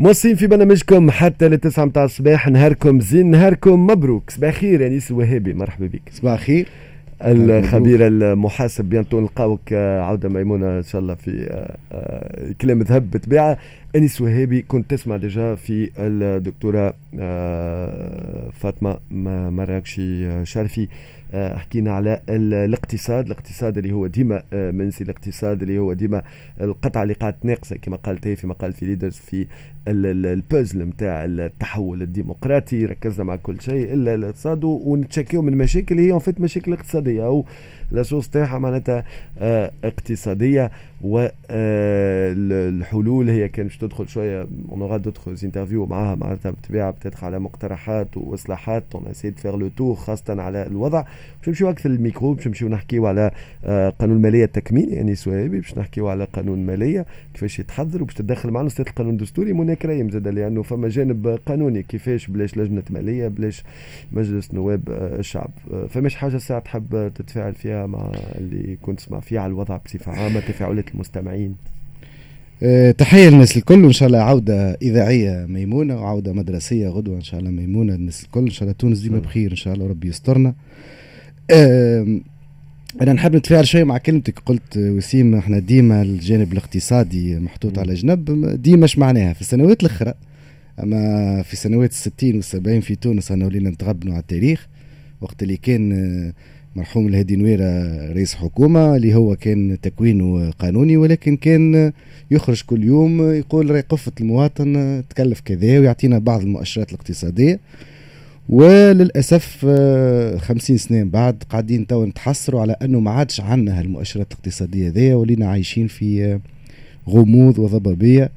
مواصلين في برنامجكم حتى للتسعة متاع الصباح نهاركم زين نهاركم مبروك. صباح خير انيس وهابي مرحبا بك. صباح الخير الخبير المحاسب bientôt نلقاوك آه، عودة ميمونة إن شاء الله في آه، آه، كلام ذهب بطبيعة أنيس وهابي كنت تسمع déjà في الدكتورة فاطمة مراكشي شرفي. حكينا على الاقتصاد الاقتصاد اللي هو ديما منسي الاقتصاد اللي هو ديما القطعة اللي قاعدة ناقصة كما قالت هي في مقال في Leaders في البوزل نتاع التحول الديمقراطي ركزنا مع كل شيء إلا الاقتصاد ونتشكيو من مشاكل هي en fait مشاكل اقتصادية أو la source تاعها معناتها آه، اقتصادية والحلول آه، هي كان باش تدخل شوية on aura d'autres interviews معاها معناتها بالطبيعه بتدخل على مقترحات وإصلاحات on essaye de faire le tour خاصة على الوضع. باش نمشيو أكثر الميكرو باش نمشيو نحكيو على آه، قانون الماليه التكميلي يعني سوابي باش نحكيو على قانون الماليه كيفاش يتحضر وباش تدخل معنا ستة القانون الدستوري منى كريم زاد لأنه فما جانب قانوني كيفاش بلاش لجنة مالية بلاش مجلس نواب الشعب. فماش حاجة ساعة تحب تتفاعل فيها؟ مع اللي كنت تسمع فيه على الوضع بصفة عامة تفاعلات المستمعين. أه تحية للناس الكل وإن شاء الله عودة إذاعية ميمونة وعودة مدرسية غدوة إن شاء الله ميمونة الناس الكل إن شاء الله تونس ديما بخير إن شاء الله ربي يسترنا. أنا نحب نتفاعل شوية مع كلمتك. قلت وسيم إحنا ديما الجانب الاقتصادي محطوط على جنب ديما اش معناها؟ في السنوات الأخرى أما في سنوات الستين والسبعين في تونس أنا ولينا نتغبنوا على التاريخ وقت اللي كان مرحوم الهادي نويرة رئيس حكومة اللي هو كان تكوينه قانوني ولكن كان يخرج كل يوم يقول راي قفة المواطن تكلف كذا ويعطينا بعض المؤشرات الاقتصادية. وللأسف آه، خمسين سنة بعد قاعدين تو نتحسروا على أنه ما عادش عندنا هالمؤشرات الاقتصادية ذي ولينا عايشين في آه، غموض وضبابية.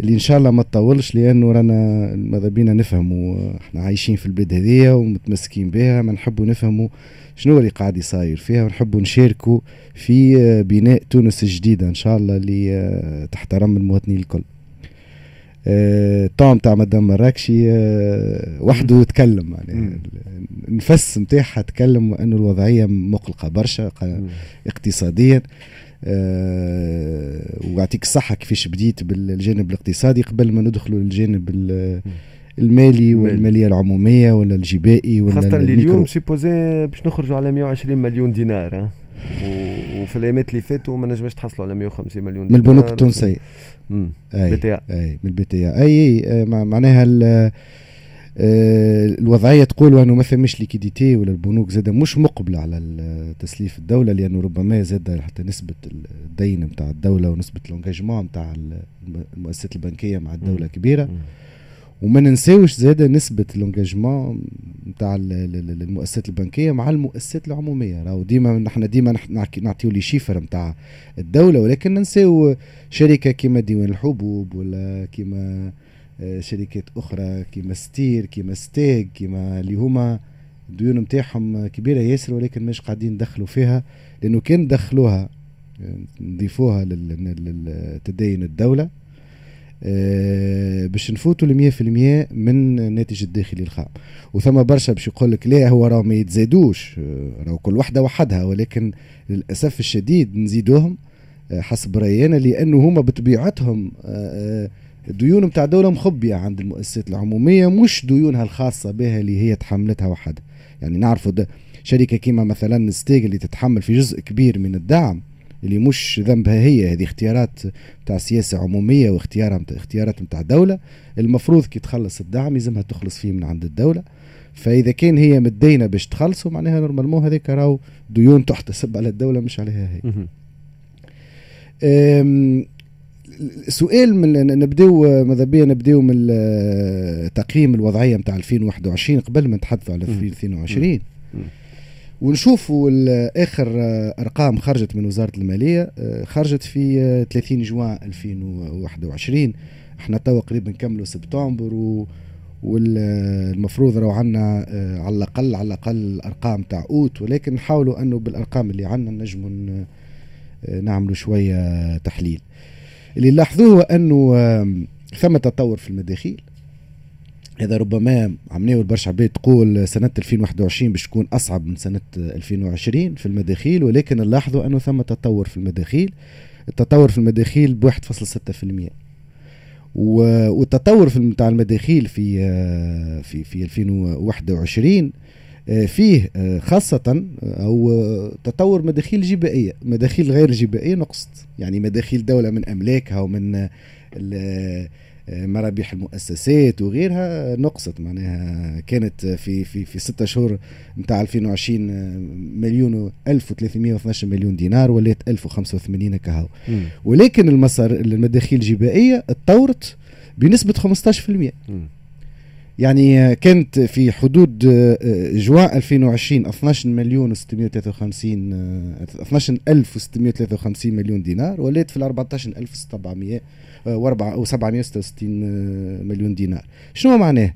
اللي إن شاء الله ما تطولش لأنه رانا ماذا بينا نفهموا إحنا عايشين في البلاد هذيا ومتمسكين بها ما نحبوا نفهموا شنو اللي قاعد يصاير فيها ونحبوا نشاركوا في بناء تونس الجديدة إن شاء الله اللي تحترم المواطنين الكل. الطعم تاع مدام مراكشي آه، وحده تكلم يعني النفس نتاعها تكلم انه الوضعية مقلقة برشا اقتصاديا. أه ويعطيك الصحة كيفاش بديت بالجانب الاقتصادي قبل ما ندخلوا للجانب المالي والمالية العمومية ولا الجبائي ولا خاصة اللي اليوم سيبوزي باش نخرجوا على 120 مليون دينار ها. وفي الأيامات اللي فاتوا ما نجمش تحصلوا على 150 مليون دينار من البنوك التونسية. أي بي إي. من البي تي إي. أي معناها آه، الوضعية تقول إنه ما فماش liquidité ولا البنوك زاد مش مقبلة على تسليف الدولة لأنه ربما زاد حتى نسبة الدين نتاع الدولة ونسبة ال engagement نتاع المؤسسات البنكية مع الدولة كبيرة. وما ننساوش زاد نسبة ال engagement نتاع المؤسسات البنكية مع المؤسسات العمومية. راهو ديما نحن ديما نعطيو les chiffres نتاع الدولة ولكن ننساو شركة كيما ديوان الحبوب ولا كيما آه، شركات أخرى كيما STIR كيما STEG كيما اللي هما الديون نتاعهم كبيرة ياسر ولكن مش قاعدين ندخلوا فيها لأنه كان دخلوها آه، نضيفوها للتدين الدولة آه، باش نفوتوا ل 100% من الناتج الداخلي الخام. وثم برشا باش يقول لك لا هو راه ما يتزادوش راه كل وحدة وحدها ولكن للأسف الشديد نزيدوهم حسب راينا لأنه هما بطبيعتهم الديون نتاع الدولة مخبية عند المؤسسات العمومية مش ديونها الخاصة بها اللي هي تحملتها وحدها يعني نعرفوا شركة كيما مثلا STEG اللي تتحمل في جزء كبير من الدعم اللي مش ذنبها هي هذه اختيارات تاع سياسة عمومية واختيار اختيارات نتاع الدولة المفروض كي تخلص الدعم يلزمها تخلص فيه من عند الدولة. فإذا كان هي مدينه باش تخلصوا معناها نورمالمون هذيك راهو ديون تحتسب على الدولة مش عليها هي. سؤال من نبداو ماذا بيا نبداو من تقييم الوضعية نتاع 2021 قبل ما نتحدثوا على 2022 ونشوفوا اخر أرقام خرجت من وزارة المالية خرجت في 30 جوان 2021 إحنا توا قريب نكملوا سبتمبر و والمفروض راهو عندنا على الأقل على الأقل الارقام تاع أوت. ولكن نحاولوا أنه بالأرقام اللي عندنا نجموا نعملوا شوية تحليل. اللي لاحظوه أنه ثم تطور في المداخيل. هذا ربما عمليه برشا عباد تقول سنة 2021 باش تكون أصعب من سنة 2020 في المداخيل ولكن نلاحظوا أنه ثم تطور في المداخيل. التطور في المداخيل ب 1.6% والتطور في نتاع المداخيل في في في 2021 فيه خاصة أو تطور مداخيل جبائية. مداخيل غير جبائية نقصت. يعني مداخيل دولة من أملاكها ومن مرابح المؤسسات وغيرها نقصت. معناها كانت في في في ستة شهور نتاع 2020 مليون و1312 مليون دينار ولات 1085 كهو. ولكن المسار المداخيل الجبائية تطورت بنسبة 15% يعني كانت في حدود جوان 2020 12 مليون و653 12653 مليون دينار ولات في ال 14700 و 766 مليون دينار. شنو معناه؟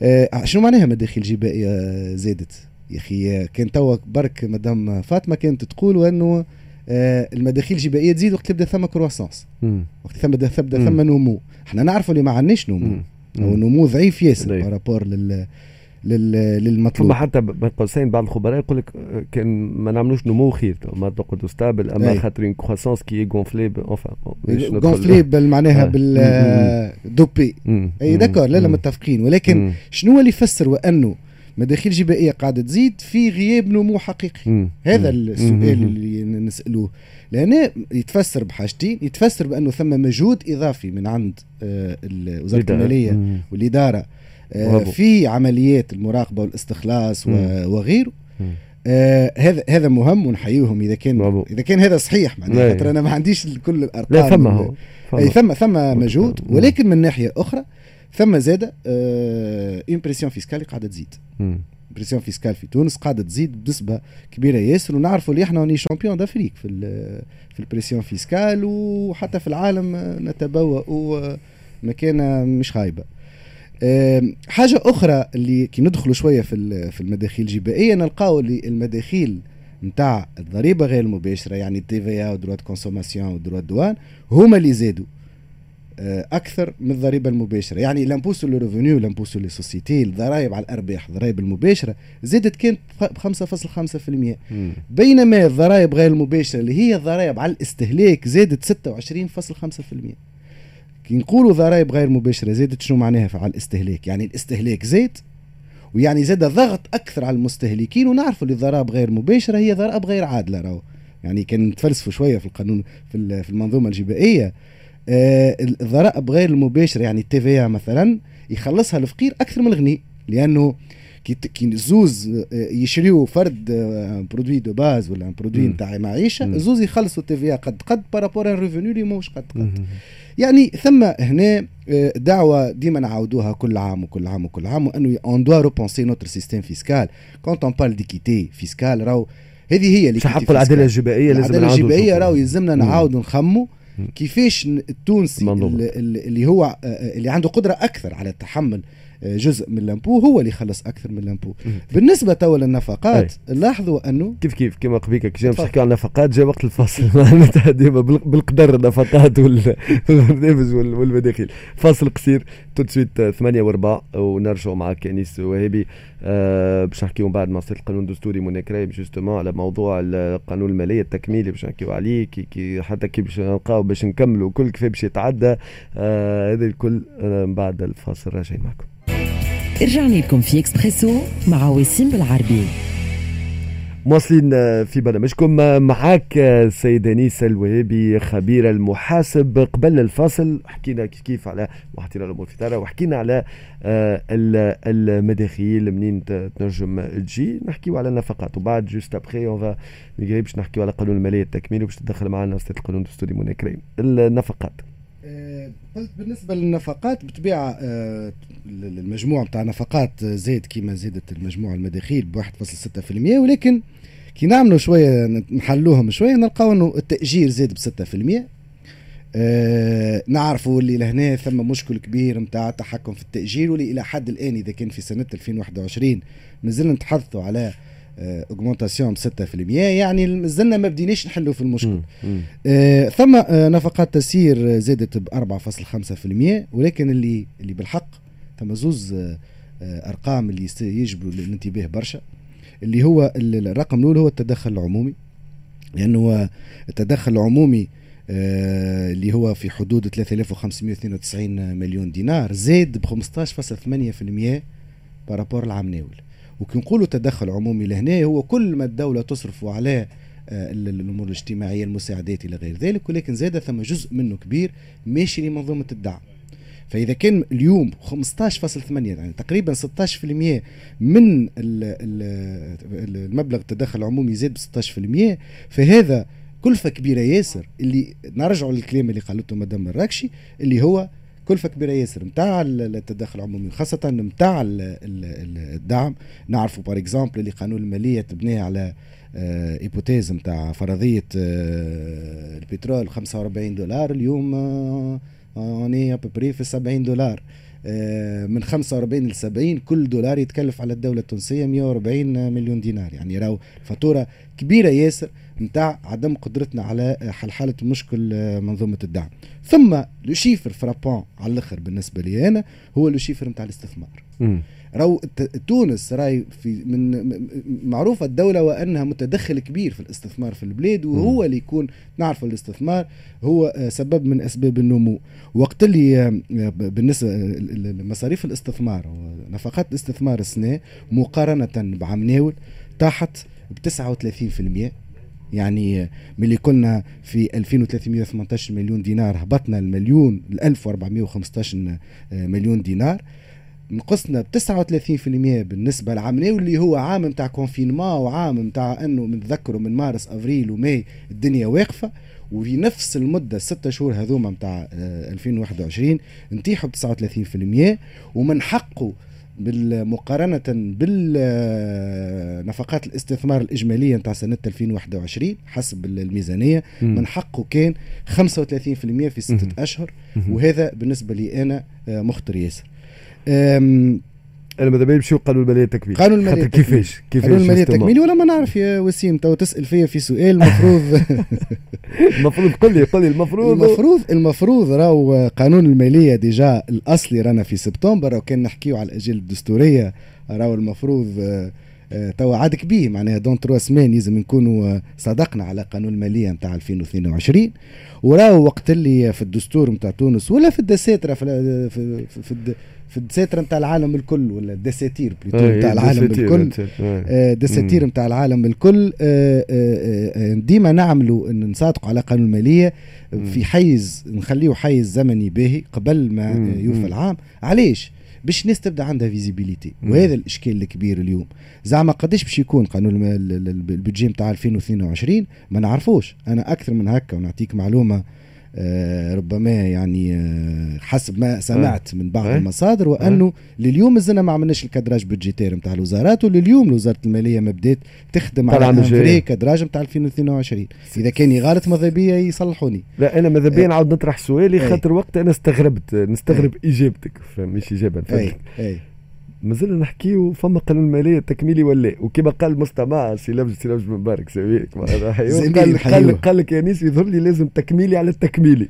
آه، شنو معناها مداخيل جبائية زادت؟ يا أخي كان توا برك مدام فاطمة كانت تقول انه آه، المداخيل الجبائية تزيد وقت تبدأ ثم croissance. وقت ثم تبدأ ثم نمو. إحنا نعرفوا اللي ما عندناش نمو. أو نمو ضعيف ياسر par rapport لل للمطلوب. ثم حتى بين قوسين بعض الخبراء يقول لك كان ما نعملوش نمو خير ما تقعدوا stable أما خاطر une croissance qui gonflait enfin gonflait معناها pas le double. أي داكور لا لا متفقين. ولكن شنو اللي يفسر وأنه مداخيل جبائية قاعدة تزيد في غياب نمو حقيقي. هذا السؤال اللي نسألوه. لأنه يتفسر بحاجتين. يتفسر بأنه ثم مجهود إضافي من عند آه، وزارة المالية والإدارة آه، في عمليات المراقبة والاستخلاص وغيره. آه هذا هذا مهم ونحييهم إذا كان مبو. إذا كان هذا صحيح معناها خاطر أنا ما عنديش كل الأرقام لا ثم هو. أي ثم ثم مجهود. ولكن من ناحية أخرى ثم زاد آه pression fiscale قاعدة تزيد. pression fiscale في تونس قاعدة تزيد بنسبة كبيرة. ياسر ونعرفوا اللي إحنا champions d'Afrique في في ال pression fiscale وحتى في العالم نتبوأ مكانه مش خايبه حاجة أخرى اللي كي ندخلوا شوية في في المداخيل الجبائيه نلقاو اللي المداخيل نتاع الضريبة غير المباشره يعني ال TVA و droit de consommation و droit de douane هما اللي زادوا. آه، أكثر من الضريبه المباشرة. يعني l'impôt sur le revenu l'impôt sur les sociétés الضرائب على الأرباح الضرائب المباشرة زادت كانت ب 5.5% بينما الضرائب غير المباشرة اللي هي الضرائب على الاستهلاك زادت 26.5% كي نقولوا ضرائب غير مباشرة زادت شنو معناها على الاستهلاك؟ يعني الاستهلاك زاد ويعني زاد ضغط أكثر على المستهلكين ونعرفوا اللي الضرائب غير مباشرة هي ضرائب غير عادلة راهو. يعني كان نتفلسفوا شوية في القانون في المنظومة الجبائية. آه الضرائب غير المباشره يعني ال TVA مثلا يخلصها الفقير أكثر من الغني. لأنه كي كي زوز آه، يشريوا فرد produit de base ولا produit نتاع معيشة زوز يخلصوا ال TVA قد قد par rapport un revenu اللي ماهوش قد قد. يعني ثم هنا آه، دعوة ديما نعاودوها كل عام وكل عام وكل عام وأنه on doit repenser notre système fiscal quand on parle d'équité fiscale راهو هذه هي اللي حق العدالة الجبائية لازم العدالة الجبائية راهو يلزمنا نعاودوا نخمموا كيفاش التونسي اللي هو آه، اللي عنده قدرة أكثر على تحمل جزء من ال l'impôt هو اللي يخلص أكثر من ال l'impôt بالنسبة توا للنفقات لاحظوا أنه كيف كيف كما قبيل كي نحكي عن النفقات جاء وقت معناتها ديما بالقدر النفقات والبرنامج والمداخيل. فاصل قصير tout de suite 8 وربع ونرجعوا معك انيس وهابي أه باش نحكيو من بعد مع القانون الدستوري منى كريم justement على موضوع القانون المالية التكميلي باش نحكيو عليه كي, كي حتى كي باش نلقاو باش نكملوا كل كيف باش يتعدى. أه هذا الكل أه بعد الفاصل راجعين معكم. رجعنا لكم في إكسبريسو مع وسيم بالعربي. مواصلين في برنامجكم. معك السيد انيس الوهابي خبير المحاسب. قبل الفاصل حكينا كيف على وحطينا الأمور في اطارها وحكينا على آه، المداخيل. منين تنجم تجي؟ نحكيو على النفقات. وبعد juste après on باش نحكيو على قانون المالية التكميلي وباش تدخل معنا أستاذ القانون الدستوري منى كريم. النفقات. آه، قلت بالنسبة للنفقات بطبيعه آه، المجموع بتاع نفقات زاد كما زادت المجموع المداخيل ب 1.6% ولكن كي نعملوا شوية نحلوهم شوية نلقاو إنه التأجير زاد ب 6% آه نعرفوا اللي لهنا ثم مشكل كبير نتاع التحكم في التأجير واللي إلى حد الآن إذا كان في سنة 2021 مازلنا نتحدثوا على اوغمونتاسيون ب 6% يعني مازلنا ما بديناش نحلوا في المشكل. آه ثم آه نفقات تسيير زادت ب 4.5% ولكن اللي اللي بالحق ثم زوز آه أرقام اللي يجبروا للانتباه برشا اللي هو الرقم الأول هو التدخل العمومي. لأنه التدخل العمومي آه اللي هو في حدود 3592 مليون دينار زاد ب 15.8% بارابور العام ناول. وكي نقولوا تدخل عمومي لهنا هو كل ما الدولة تصرف على آه، الأمور الاجتماعية المساعدات إلى غير ذلك ولكن زاد ثم جزء منه كبير ماشي لمنظومة الدعم. فإذا كان اليوم 15.8 يعني تقريبا 16% من المبلغ التدخل العمومي زاد ب 16% فهذا كلفة كبيرة ياسر اللي نرجعوا للكلام اللي قالته مدام الراكشي اللي هو كلفه كبيره ياسر نتاع التدخل العمومي خاصه نتاع الدعم. نعرفوا par exemple اللي قانون المالية تبني على hypothèse نتاع فرضية آه، البترول 45 دولار اليوم on est après في 70 دولار. آه، من 45 ل 70 كل دولار يتكلف على الدولة التونسية 140 مليون دينار. يعني راهو فاتورة كبيرة ياسر. نتاع عدم قدرتنا على حل حالة مشكل آه، منظومة الدعم. ثم لو شيفر فرابون على الآخر بالنسبة لي أنا هو لو شيفر نتاع الاستثمار. راهو تونس راي في من معروفة الدولة وأنها متدخل كبير في الاستثمار في البلاد وهو اللي يكون نعرف الاستثمار هو آه، سبب من أسباب النمو. وقت اللي آه، بالنسبة لمصاريف الاستثمار ونفقات الاستثمار السنة مقارنة بعام الأول طاحت ب 39% يعني آه، ملي كنا في 2318 مليون دينار هبطنا المليون ل 1415 مليون دينار. نقصنا ب 39% بالنسبة لعام واللي هو عام نتاع confinement وعام نتاع إنه نتذكروا من مارس أفريل وماي الدنيا واقفة. وفي نفس المدة الستة شهور هذوما نتاع 2021 نتيحوا ب 39% ومن حقه مقارنة بالنفقات الاستثمار الإجمالية نتاع سنة 2021 حسب الميزانية من حقه كان 35% في ستة أشهر وهذا بالنسبة لي أنا آه، مخطر ياسر. أنا ماذا بيا نمشيو قانون الماليه التكميلي قانون الماليه كيفاش؟ كيفاش قانون الماليه التكميلي ولا ما نعرف يا وسيم تو تسأل فيا في سؤال المفروض المفروض قل لي قل لي المفروض. المفروض المفروض راهو قانون المالية déjà الأصلي رانا في سبتمبر وكان نحكيو على الآجال الدستورية راهو المفروض آه، آه، توا عادك به معناها dans trois semaines لازم نكونوا آه، صدقنا على قانون المالية نتاع 2022 وراهو وقت اللي في الدستور نتاع تونس ولا في الدساترة في في, في, في في الدساتر نتاع العالم الكل ولا الدساتير plutôt نتاع العالم الكل. الدساتير نتاع العالم الكل ديما نعملوا إن نصادقوا على قانون المالية في حيز نخليه حيز زمني باهي قبل ما يوفى العام. علاش؟ باش الناس تبدا عندها visibilité. وهذا الإشكال الكبير اليوم. زعما قداش باش يكون قانون ال budget نتاع 2022 ما نعرفوش. أنا أكثر من هكا ونعطيك معلومة. ربما يعني آه، حسب ما سمعت من بعض المصادر وأنه لليوم مازلنا ما عملناش ال cadrage budgétaire نتاع الوزارات ولليوم وزارة المالية ما بدات تخدم على vrai cadrage نتاع 2022 إذا كان غلط ماذا بيا يصلحوني. لا أنا ماذا بيا نعاود نطرح سؤالي خاطر وقت أنا استغربت نستغرب إجابتك مش إجابة اي اي مازلنا نحكيو فما قانون الماليه التكميلي ولا وكما قال مستمع سي لبج سي لبج مبارك سويك قال قال قال لك يا انيس يظهر لي لازم تكميلي على التكميلي.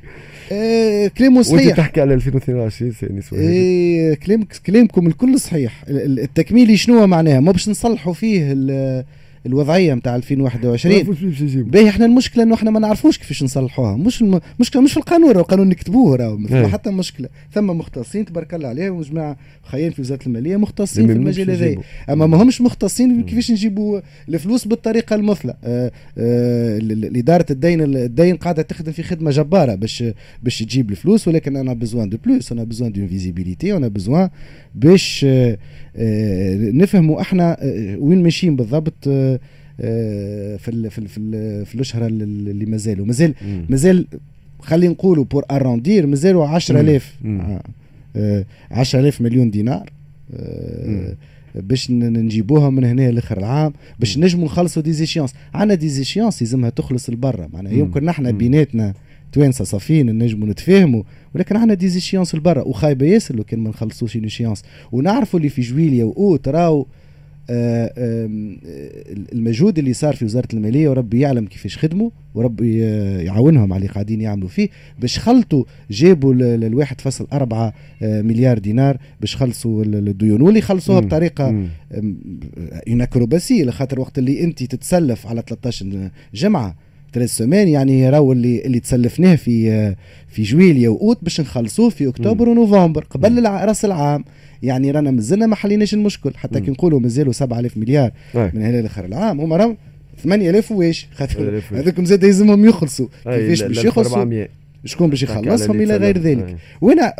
آه كلامه صحيح. وانت تحكي على 2022 سي نيس آه كلام كلامكم الكل صحيح. التكميلي شنو معناها؟ ما باش نصلحوا فيه الوضعية نتاع 2021 باهي إحنا المشكلة إنه إحنا ما نعرفوش كيفاش نصلحوها. مش المشكلة مش في القانون راهو القانون نكتبوه راهو ما حتى مشكلة. ثم مختصين تبارك الله عليهم وجماعة خيين في وزارة المالية مختصين في المجال هذا أما ما همش مختصين كيفاش نجيبوا الفلوس بالطريقة المثلى. آه آه إدارة الدين الدين قاعدة تخدم في خدمة جبارة باش باش تجيب الفلوس ولكن on a besoin de plus on a besoin d'une visibilité on a besoin باش آه نفهموا إحنا آه وين ماشيين بالضبط آه آه، في ال في ال في, ال في الأشهر اللي مازالوا مازال مازال خلينا نقولوا pour arrondir مازالوا 10000 10000 مليون دينار آه، باش نجيبوها من هنا لآخر العام باش نجموا نخلصوا des échéances عندنا des échéances يلزمها تخلص لبرا. معناها يمكن نحن بيناتنا توانسة صافيين نجموا نتفاهموا ولكن عندنا des échéances لبرا وخايبة ياسر لو كان ما نخلصوش des échéances ونعرفوا اللي في جويليا واوت راهو آه، المجهود اللي صار في وزارة المالية وربي يعلم كيفاش خدموا وربي يعاونهم على اللي قاعدين يعملوا فيه. باش خلطوا جابوا ال 1.4 آه، مليار دينار باش خلصوا الديون. واللي خلصوها بطريقة en acrobatie لخاطر وقت اللي انت تتسلف على 13 جمعة. ثلاث سمان يعني راهو اللي اللي تسلفناه في في جويليا واوت باش نخلصوه في أكتوبر ونوفمبر قبل راس العام. يعني رانا مازلنا ما حليناش المشكل حتى كي نقولوا مازالوا 7000 مليار من هنا لآخر العام هما راهم 8000 واش خاطر هذوكم زاد يلزمهم يخلصوا. كيفاش باش يخلصوا؟ شكون باش يخلصهم إلى غير ذلك. وأنا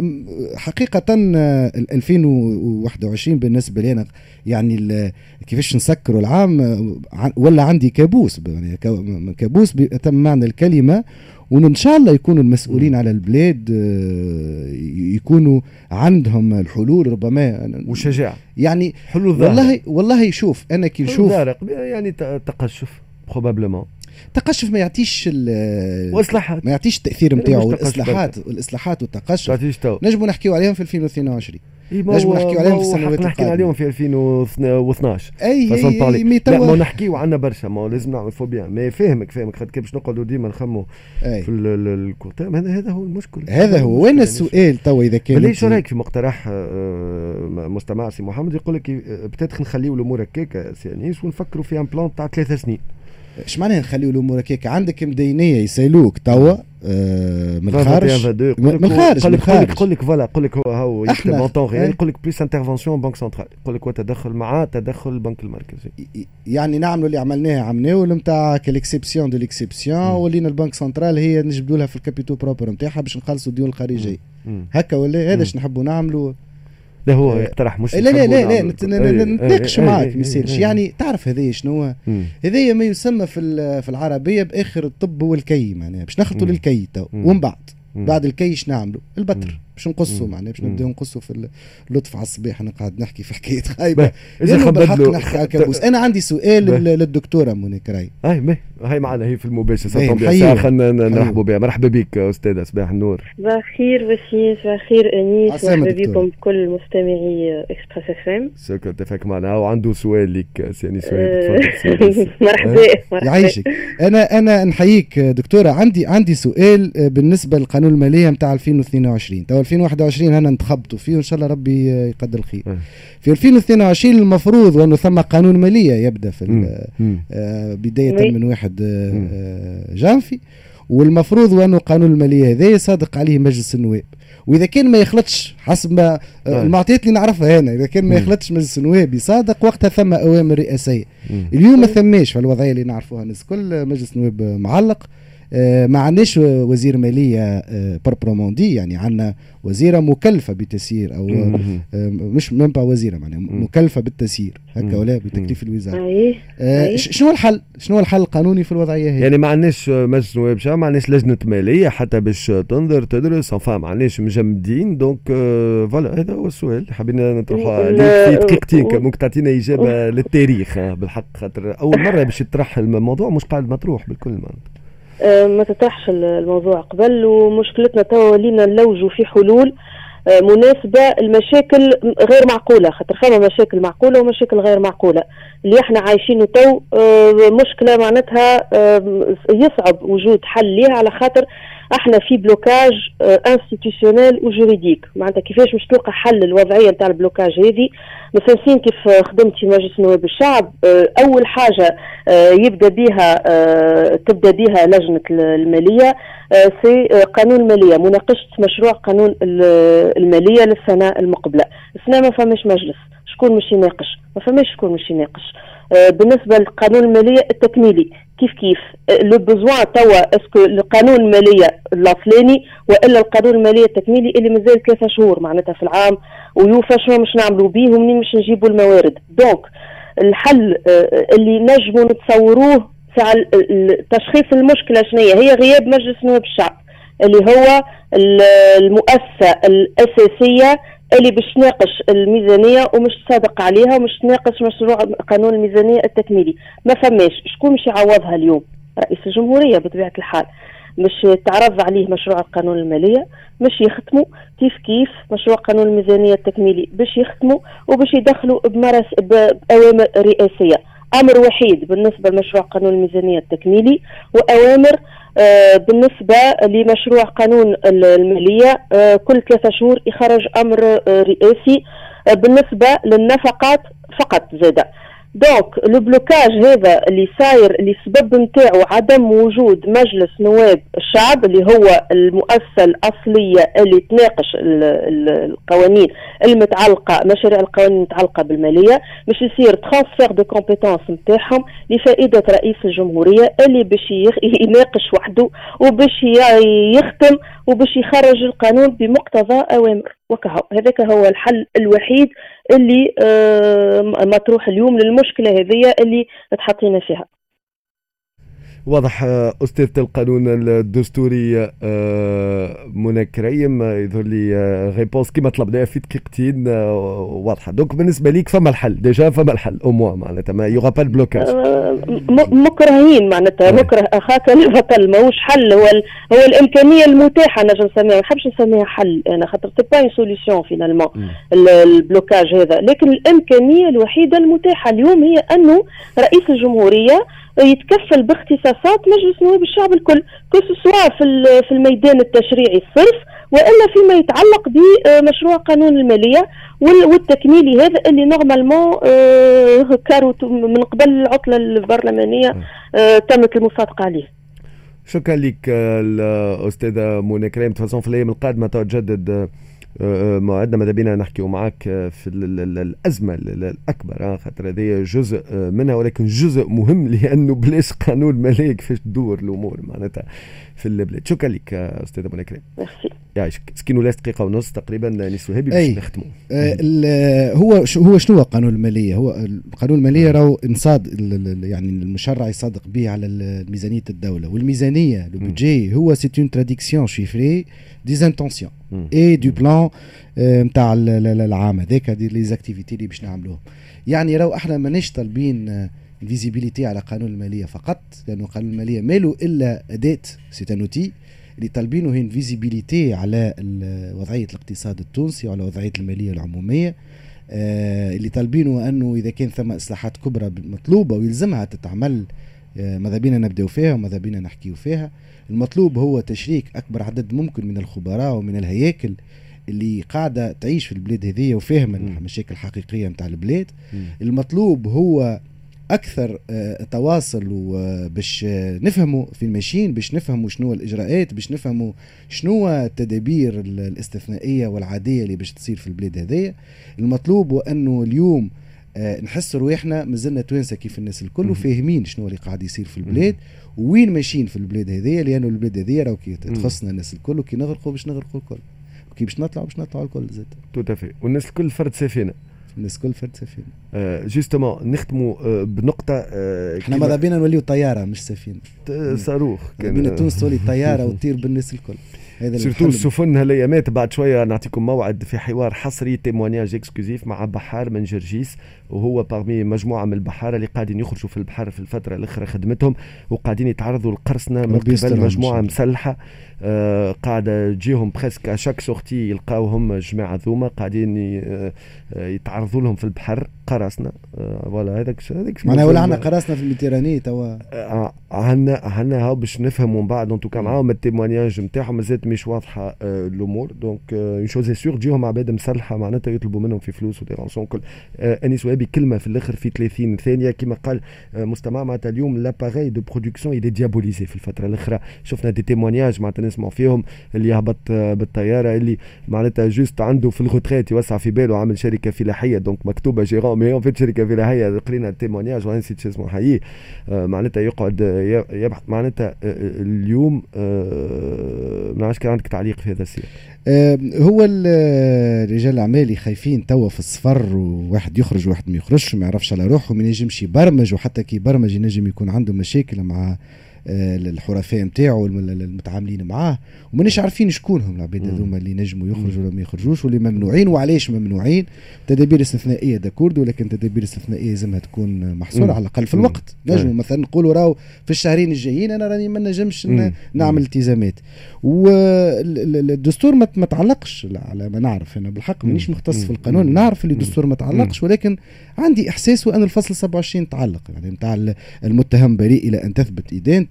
حقيقة 2021 بالنسبة لي أنا يعني كيفاش نسكروا العام ولا عندي كابوس يعني كابوس بأتم معنى الكلمة وإن شاء الله يكونوا المسؤولين على البلاد يكونوا عندهم الحلول ربما وشجاعه يعني حلول والله والله شوف أنا كي نشوف يعني تقشف probablement التقشف ما يعطيش واصلاحات ما يعطيش التأثير نتاعو. والاصلاحات الاصلاحات والتقشف. نجموا نحكيو عليهم في 2022 نجموا نحكيو عليهم في السنوات نحكي عليهم في 2012 اي اي لا ما نحكيو عنا برشا. ما لازم نعمل faut bien mais فاهمك. فاهمك خاطر باش نقعدوا ديما نخموا في ال court terme هذا هذا هو المشكل. هذا هو. وين السؤال توا إذا كان ليش رايك في مقترح آه، مستمع سي محمد؟ يقول لك peut-être نخليو الأمور هكاك سي أنيس ونفكروا في un plan تاع ثلاث سنين. اش معناها نخليو الأمور هكاك؟ عندك مدينية يسالوك توا آه من الخارج من الخارج من الخارج يقول لك voilà يقول لك هو يكتب غير يقول لك plus intervention banque centrale يقول لك تدخل مع تدخل البنك المركزي. يعني نعملوا اللي عملناه عملناه نتاع l'exception de l'exception ولينا ال banque centrale هي نجبدوا لها في ال capitaux propres نتاعها باش نخلصوا الديون الخارجية. هكا ولا؟ هذا اش نحبوا نعملوا؟ لا هو يقترح مش لا لا لا لا نتناقش معك ما يصيرش يعني تعرف هذايا شنو؟ هذايا ما يسمى في في العربية بآخر الطب هو الكي معناها. باش نخلطوا للكي تو. ومن بعد بعد الكي نعملوا؟ البتر. باش نقصوا معناها باش نبداو نقصوا في اللطف على الصباح نقعد نحكي في حكاية خايبه إذا بالحق نحكي على كابوس. أنا عندي سؤال للدكتورة مونيك راي. أي هاي معنا هي في المباشر خلينا نرحبوا بها. مرحبا بك أستاذة صباح النور. صباح الخير بسيم صباح الخير انيس مرحبا بكم بكل مستمعي Express FM. شكرا اتفق معنا. وعنده سؤال لك سي أنيس سؤال. مرحبا يعيشك. أنا أنا نحييك دكتورة. عندي عندي سؤال بالنسبة للقانون المالية نتاع 2022 تو 2021 هنا انتخبتوا فيه وإن شاء الله ربي يقدر الخير. في 2022 المفروض وأنه ثم قانون مالية يبدأ في آه بداية من واحد آه جانفي. والمفروض وأنه قانون الماليه هذا صادق عليه مجلس النواب. وإذا كان ما يخلطش حسب ما المعطيات اللي نعرفها هنا إذا كان ما يخلطش مجلس النواب يصادق وقتها ثم أوامر رئاسية. اليوم ما ثماش في الوضعية اللي نعرفوها الناس كل مجلس النواب معلق. آه، ما عندناش وزير مالية proprement dit يعني عندنا وزيرة مكلفة بتسيير أو آه، مش من وزيرة معناها مكلفة بالتسيير هكا ولا بتكليف الوزارة. آه شنو الحل؟ شنو الحل القانوني في الوضعية هي يعني ما عندناش مجلس نواب ما عندناش لجنة مالية حتى باش تنظر تدرس enfin ما عندناش مجمدين donc آه voilà هذا هو السؤال. اللي حبينا نطرحه عليك في دقيقتين ممكن تعطينا إجابة للتاريخ بالحق خاطر أول مرة باش يطرح الموضوع مش قاعد مطروح بالكل معناتها. آه، ما تطرحش الموضوع. قبل ومشكلتنا توا ولينا نلوجوا في حلول آه، مناسبة المشاكل غير معقولة. خاطر فما مشاكل معقولة ومشاكل غير معقولة. اللي إحنا عايشينه تو آه، مشكلة معناتها يصعب وجود حل ليها على خاطر إحنا في blocage institutionnel و juridique معناتها كيفاش مش تلقى حل الوضعية نتاع ال blocage هذه؟ مثلا كيف خدمتي مجلس نواب الشعب آه، أول حاجة آه، يبدأ بها آه، تبدأ بها لجنة المالية في قانون المالية مناقشة مشروع قانون المالية للسنه المقبلة. السنة ما فماش مجلس شكون مش يناقش؟ ما فماش شكون مش يناقش. بالنسبة للقانون المالية التكميلي. كيف كيف؟ le besoin توا est-ce que القانون المالية الاصلاني وإلا القانون المالية التكميلي اللي مازال ثلاثة شهور معناتها في العام ويوفى شنو مش نعملوا به ومنين مش نجيبوا الموارد. donc الحل آه، اللي نجموا نتصوروه تاع تشخيص المشكلة شنو هي غياب مجلس نواب الشعب اللي هو المؤسسة الأساسية اللي باش تناقش الميزانية ومش تصادق عليها ومش تناقش مشروع قانون الميزانية التكميلي. ما فماش. شكون مش يعوضها اليوم؟ رئيس الجمهورية بطبيعة الحال. مش تعرض عليه مشروع القانون المالية مش يختموا كيف كيف مشروع قانون الميزانية التكميلي باش يختموا وباش يدخلوا بمرس بأوامر رئاسية. أمر وحيد بالنسبة لمشروع قانون الميزانية التكميلي وأوامر بالنسبة لمشروع قانون المالية آه، كل ثلاثة شهور يخرج أمر آه، رئاسي بالنسبة للنفقات فقط زادة. donc le blocage هذا اللي صاير اللي السبب نتاعو عدم وجود مجلس نواب الشعب اللي هو المؤسسة الأصلية اللي تناقش القوانين المتعلقة مشاريع القوانين المتعلقة بالمالية باش يصير transfert de compétences نتاعهم لفائدة رئيس الجمهورية اللي باش يناقش وحده وباش يختم وباش يخرج القانون بمقتضى أوامر. وكهو هذاك هو الحل الوحيد اللي آه، مطروح اليوم للمشكلة هذه اللي تحطينا فيها. واضح آه، أستاذة القانون الدستوري آه، منى كريم يظهر لي réponse كما طلبناها في دقيقتين واضحة. donc بالنسبة ليك فما الحل déjà فما الحل أو موا معناتها ما يوغا با البلوكاج مكرهين معناتها مكره أخاك البطل ماهوش حل؟ هو هو الإمكانية المتاحة نجم نسميها ما نحبش نسميها حل أنا خاطر c'est pas solution finalement ال blocage هذا. لكن الإمكانية الوحيدة المتاحة اليوم هي أنه رئيس الجمهورية يتكفل باختصاصات مجلس نواب الشعب الكل que ce soit في في الميدان التشريعي الصرف وإلا فيما يتعلق بمشروع قانون المالية والتكميلي هذا اللي normalement آه، كارو من قبل العطلة البرلمانية آه، تمت المصادقة عليه. شكرا لك الأستاذة منى كريم. تفاصيل في الأيام القادمة تجدد آه، آه، موعدنا ماذا بينا نحكيو معك آه، في الأزمة الأكبر خاطر هذه جزء منها ولكن جزء مهم لأنه بلاش قانون مالي كيفاش تدور الأمور معناتها. في البلاد شكرا لك أستاذة منى كريم يعيشك سكين ولا دقيقة ونص تقريبا أنيس وهابي باش نختموا آه هو هو شنو هو قانون المالية؟ هو قانون المالية راهو انصاد يعني المشرع يصادق به على ميزانيه الدولة. والميزانية le budget هو c'est une traduction chiffrée des intentions et du plan نتاع العام. هذاك les activités اللي باش نعملوهم. يعني راهو إحنا مانيش طالبين ال visibilité على قانون المالية فقط لأنه قانون المالية ماله إلا أداة c'est outil اللي طالبينه هي visibilité على وضعية الاقتصاد التونسي وعلى وضعية المالية العمومية. آه اللي طالبينه أنه إذا كان ثم إصلاحات كبرى مطلوبة ويلزمها تتعمل آه ماذا بينا نبداو فيها وماذا بينا نحكيو فيها. المطلوب هو تشريك أكبر عدد ممكن من الخبراء ومن الهياكل اللي قاعدة تعيش في البلاد هذه وفاهمه المشاكل الحقيقيه نتاع البلاد. المطلوب هو أكثر آه، تواصل باش نفهموا وين ماشين باش نفهموا شنو الإجراءات باش نفهموا شنو التدابير الاستثنائية والعادية اللي باش تصير في البلاد هذيا المطلوب هو أنه اليوم آه، نحس رواحنا مازلنا توانسة كيف الناس الكل وفاهمين شنو اللي قاعد يصير في البلاد وين ماشيين في البلاد هذيا لأنه البلاد هذيا راهو كي تخصنا الناس الكل وكي نغرقوا باش نغرقوا الكل وكي باش نطلعوا باش نطلعوا الكل زاد. tout à fait والناس الكل فرد سفينة. الناس الكل فرد سفينة. آه justement نختموا آه بنقطة آه إحنا ماذا بينا نوليو طيارة مش سفينة. صاروخ بينا تونس تولي طيارة وتطير بالناس الكل. هذا surtout السفن هالايامات بعد شوية نعطيكم موعد في حوار حصري témoignage exclusif مع بحار من جرجيس. وهو parmi مجموعة من البحاره اللي قاعدين يخرجوا في البحر في الفترة الاخرى خدمتهم وقاعدين يتعرضوا لقرصنة من قبل مجموعة مسلحة. آه قاعدة تجيهم presque à chaque sortie يلقاوهم جماعة ذوما قاعدين آه، يتعرضوا لهم في البحر قراصنة. آه voilà هذاك هذاك معناها ولا عندنا قراصنة في ال Méditerranée توا؟ آه عندنا عندنا هاو باش نفهموا من بعد انتو معاهم ال témoignage نتاعهم مازالت مش واضحة آه الأمور. donc une chose sûre تجيهم عباد مسلحة معناتها يطلبوا منهم في فلوس و des rançons كل. آه انيس بكلمة في الآخر في 30 ثانية. كما قال آه، مستمع معناتها اليوم l'appareil de production il est diabolisé في الفترة الأخرى. شفنا des témoignages معناتها نسمعوا فيهم اللي يهبط آه، بالطيارة اللي معناتها جوست عنده في الغوتريت يوسع في باله عامل شركة فلاحيه دونك مكتوبة جيرون مي فيت شركة فلاحيه قرينا التيمونياج وأنا نسيت اسمه حقيقي. آه، معناتها يقعد يبحث. معناتها اليوم ما نعرفش كان عندك تعليق في هذا السياق. هو رجال الأعمال خايفين توا في الصفر وواحد يخرج وواحد ما يخرجش ما يعرفش على روحه ما ينجمش يبرمج وحتى كي يبرمج ينجم يكون عنده مشاكل مع الحرفاء نتاعو المتعاملين معاه. ومانيش عارفين شكونهم العباد هذوما اللي نجموا يخرجوا ولا ما يخرجوش واللي ممنوعين. وعلاش ممنوعين؟ تدابير استثنائية داكورد ولكن تدابير استثنائية لازمها تكون محصورة على الأقل في الوقت. نجموا مثلا نقولوا راهو في الشهرين الجايين أنا راني ما نجمش نعمل التزامات. والدستور ما تعلقش على ما نعرف. أنا بالحق مانيش مختص في القانون. نعرف اللي الدستور ما تعلقش ولكن عندي إحساس ان الفصل 27 تعلق. يعني نتاع المتهم بريء إلى أن تثبت ادانته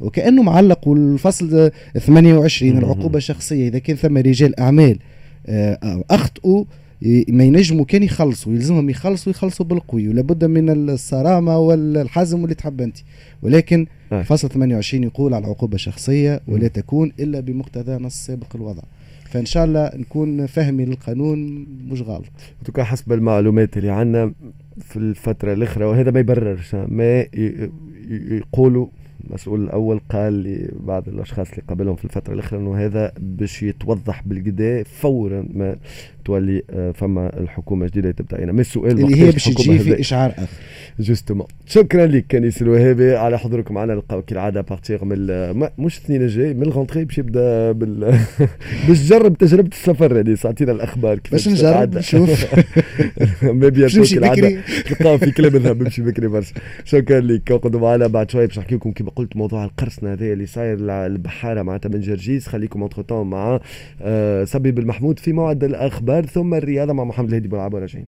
وكأنه معلق والفصل 28 العقوبة الشخصية. إذا كان ثم رجال أعمال آه، اخطاوا ما ينجموا كان يخلصوا يلزمهم يخلصوا يخلصوا بالقوي. ولابد من الصرامة والحزم اللي تحب أنت. ولكن آه. فصل 28 يقول على عقوبه شخصيه ولا تكون إلا بمقتضى نص سابق الوضع. فإن شاء الله نكون فاهمين القانون مش غلط. توكا حسب المعلومات اللي عندنا في الفترة الاخرى وهذا ما يبررش ما يقولوا المسؤول الأول قال لبعض الأشخاص اللي قابلهم في الفترة الأخيرة إنه هذا باش يتوضح بالكدا فورا ما تولي آه، فما الحكومة جديدة تبدأ. هنا ما السؤال اللي هي باش تجي في إشعار آخر. جوستومون شكرا لك كنيس الوهابي. على حضوركم معنا نلقاو كالعاده بارتيغ من مش الاثنين الجاي من الغونتري باش يبدأ بال باش تجرب تجربة السفر هذه. ساعتينا الأخبار باش نجرب نشوف. ما بيان كالعاده تلقاو في كلام ذهب بمشي بكري برشا. شكرا لك. قعدوا معنا. بعد شوية باش نحكي لكم كما قلت موضوع القرصنة هذا اللي صاير البحارة معناتها من جرجيس. خليكم اونتر مع آه، سبيب المحمود في موعد الأخبار. ثم الرياضة مع محمد الهادي بن راجعين